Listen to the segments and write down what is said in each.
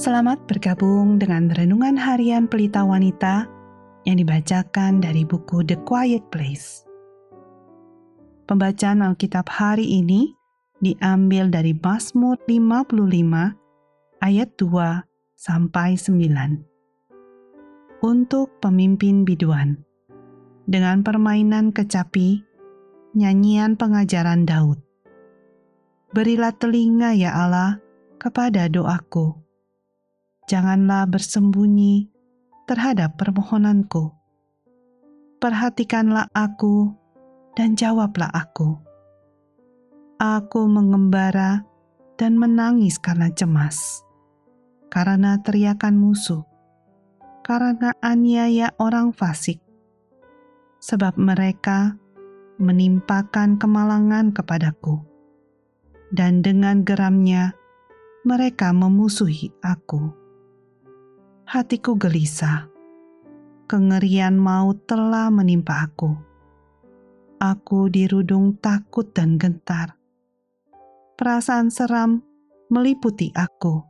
Selamat bergabung dengan Renungan Harian Pelita Wanita yang dibacakan dari buku The Quiet Place. Pembacaan Alkitab hari ini diambil dari Mazmur 55 ayat 2 sampai 9. Untuk pemimpin biduan. Dengan permainan kecapi, nyanyian pengajaran Daud. Berilah telinga ya Allah kepada doaku janganlah bersembunyi terhadap permohonanku. Perhatikanlah aku dan jawablah aku. Aku mengembara dan menangis karena cemas, karena teriakan musuh, karena aniaya orang fasik, sebab mereka menimpakan kemalangan kepadaku, dan dengan geramnya mereka memusuhi aku hatiku gelisah. Kengerian maut telah menimpa aku. Aku dirudung takut dan gentar. Perasaan seram meliputi aku.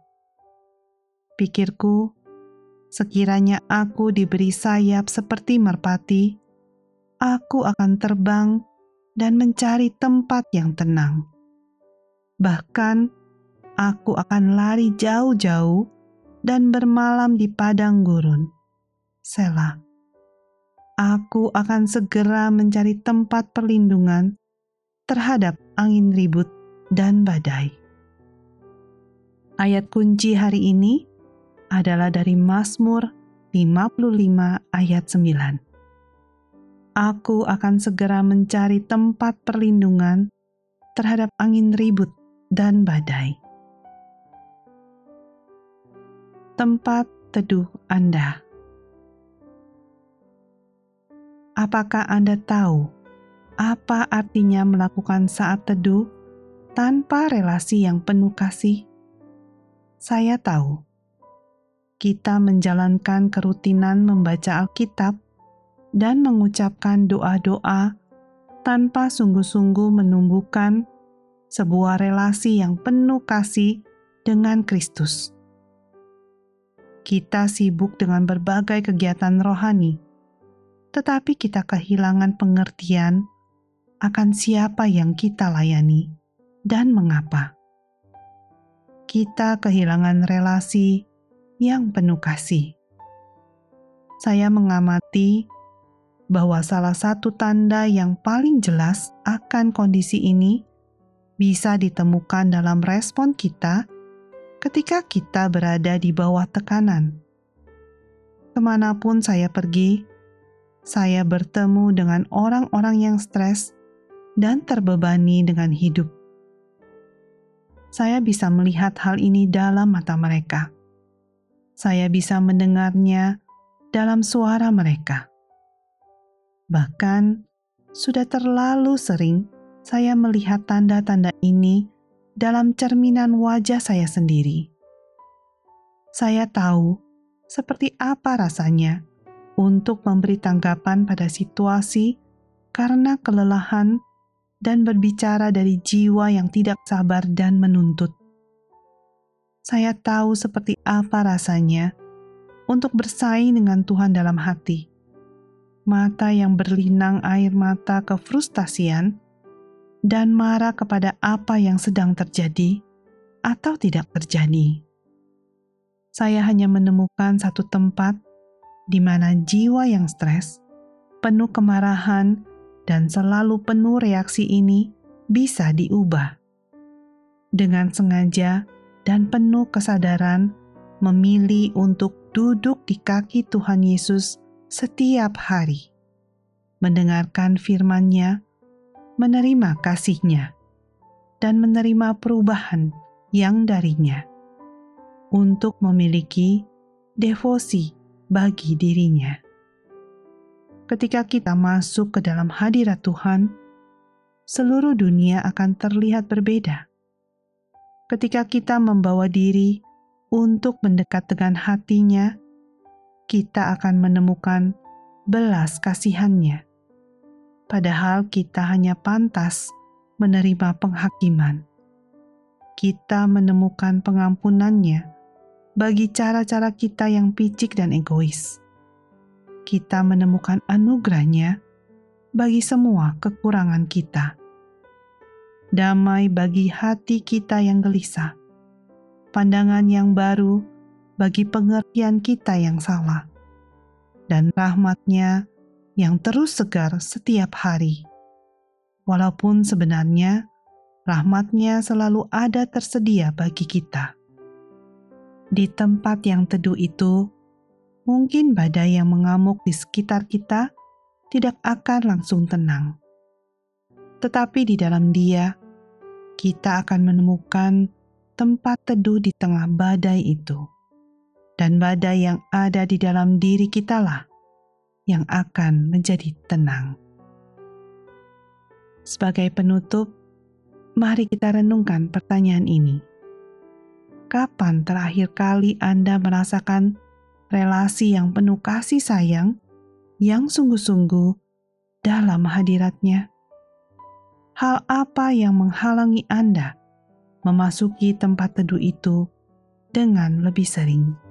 Pikirku, sekiranya aku diberi sayap seperti merpati, aku akan terbang dan mencari tempat yang tenang. Bahkan, aku akan lari jauh-jauh dan bermalam di padang gurun. Selah. Aku akan segera mencari tempat perlindungan terhadap angin ribut dan badai. Ayat kunci hari ini adalah dari Mazmur 55 ayat 9. Aku akan segera mencari tempat perlindungan terhadap angin ribut dan badai. Tempat teduh Anda. Apakah Anda tahu apa artinya melakukan saat teduh tanpa relasi yang penuh kasih? Saya tahu kita menjalankan kerutinan membaca Alkitab dan mengucapkan doa-doa tanpa sungguh-sungguh menumbuhkan sebuah relasi yang penuh kasih dengan Kristus kita sibuk dengan berbagai kegiatan rohani, tetapi kita kehilangan pengertian akan siapa yang kita layani dan mengapa. Kita kehilangan relasi yang penuh kasih. Saya mengamati bahwa salah satu tanda yang paling jelas akan kondisi ini bisa ditemukan dalam respon kita ketika kita berada di bawah tekanan. Ke mana pun saya pergi, saya bertemu dengan orang-orang yang stres dan terbebani dengan hidup. Saya bisa melihat hal ini dalam mata mereka. Saya bisa mendengarnya dalam suara mereka. Bahkan, sudah terlalu sering saya melihat tanda-tanda ini dalam cerminan wajah saya sendiri. Saya tahu seperti apa rasanya untuk memberi tanggapan pada situasi karena kelelahan dan berbicara dari jiwa yang tidak sabar dan menuntut. Saya tahu seperti apa rasanya untuk bersaing dengan Tuhan dalam hati. Mata yang berlinang air mata kefrustasian dan marah kepada apa yang sedang terjadi atau tidak terjadi. Saya hanya menemukan satu tempat di mana jiwa yang stres, penuh kemarahan, dan selalu penuh reaksi ini bisa diubah. Dengan sengaja dan penuh kesadaran, memilih untuk duduk di kaki Tuhan Yesus setiap hari, mendengarkan firman-Nya menerima kasihnya dan menerima perubahan yang darinya untuk memiliki devosi bagi dirinya. Ketika kita masuk ke dalam hadirat Tuhan, seluruh dunia akan terlihat berbeda. Ketika kita membawa diri untuk mendekat dengan hatinya, kita akan menemukan belas kasihannya padahal kita hanya pantas menerima penghakiman. Kita menemukan pengampunannya bagi cara-cara kita yang picik dan egois. Kita menemukan anugerahnya bagi semua kekurangan kita. Damai bagi hati kita yang gelisah. Pandangan yang baru bagi pengertian kita yang salah. Dan rahmatnya yang terus segar setiap hari. Walaupun sebenarnya rahmatnya selalu ada tersedia bagi kita di tempat yang teduh itu, mungkin badai yang mengamuk di sekitar kita tidak akan langsung tenang. Tetapi di dalam Dia, kita akan menemukan tempat teduh di tengah badai itu. Dan badai yang ada di dalam diri kitalah yang akan menjadi tenang. Sebagai penutup, mari kita renungkan pertanyaan ini kapan terakhir kali Anda merasakan relasi yang penuh kasih sayang yang sungguh-sungguh dalam hadiratnya? Hal apa yang menghalangi Anda memasuki tempat teduh itu dengan lebih sering?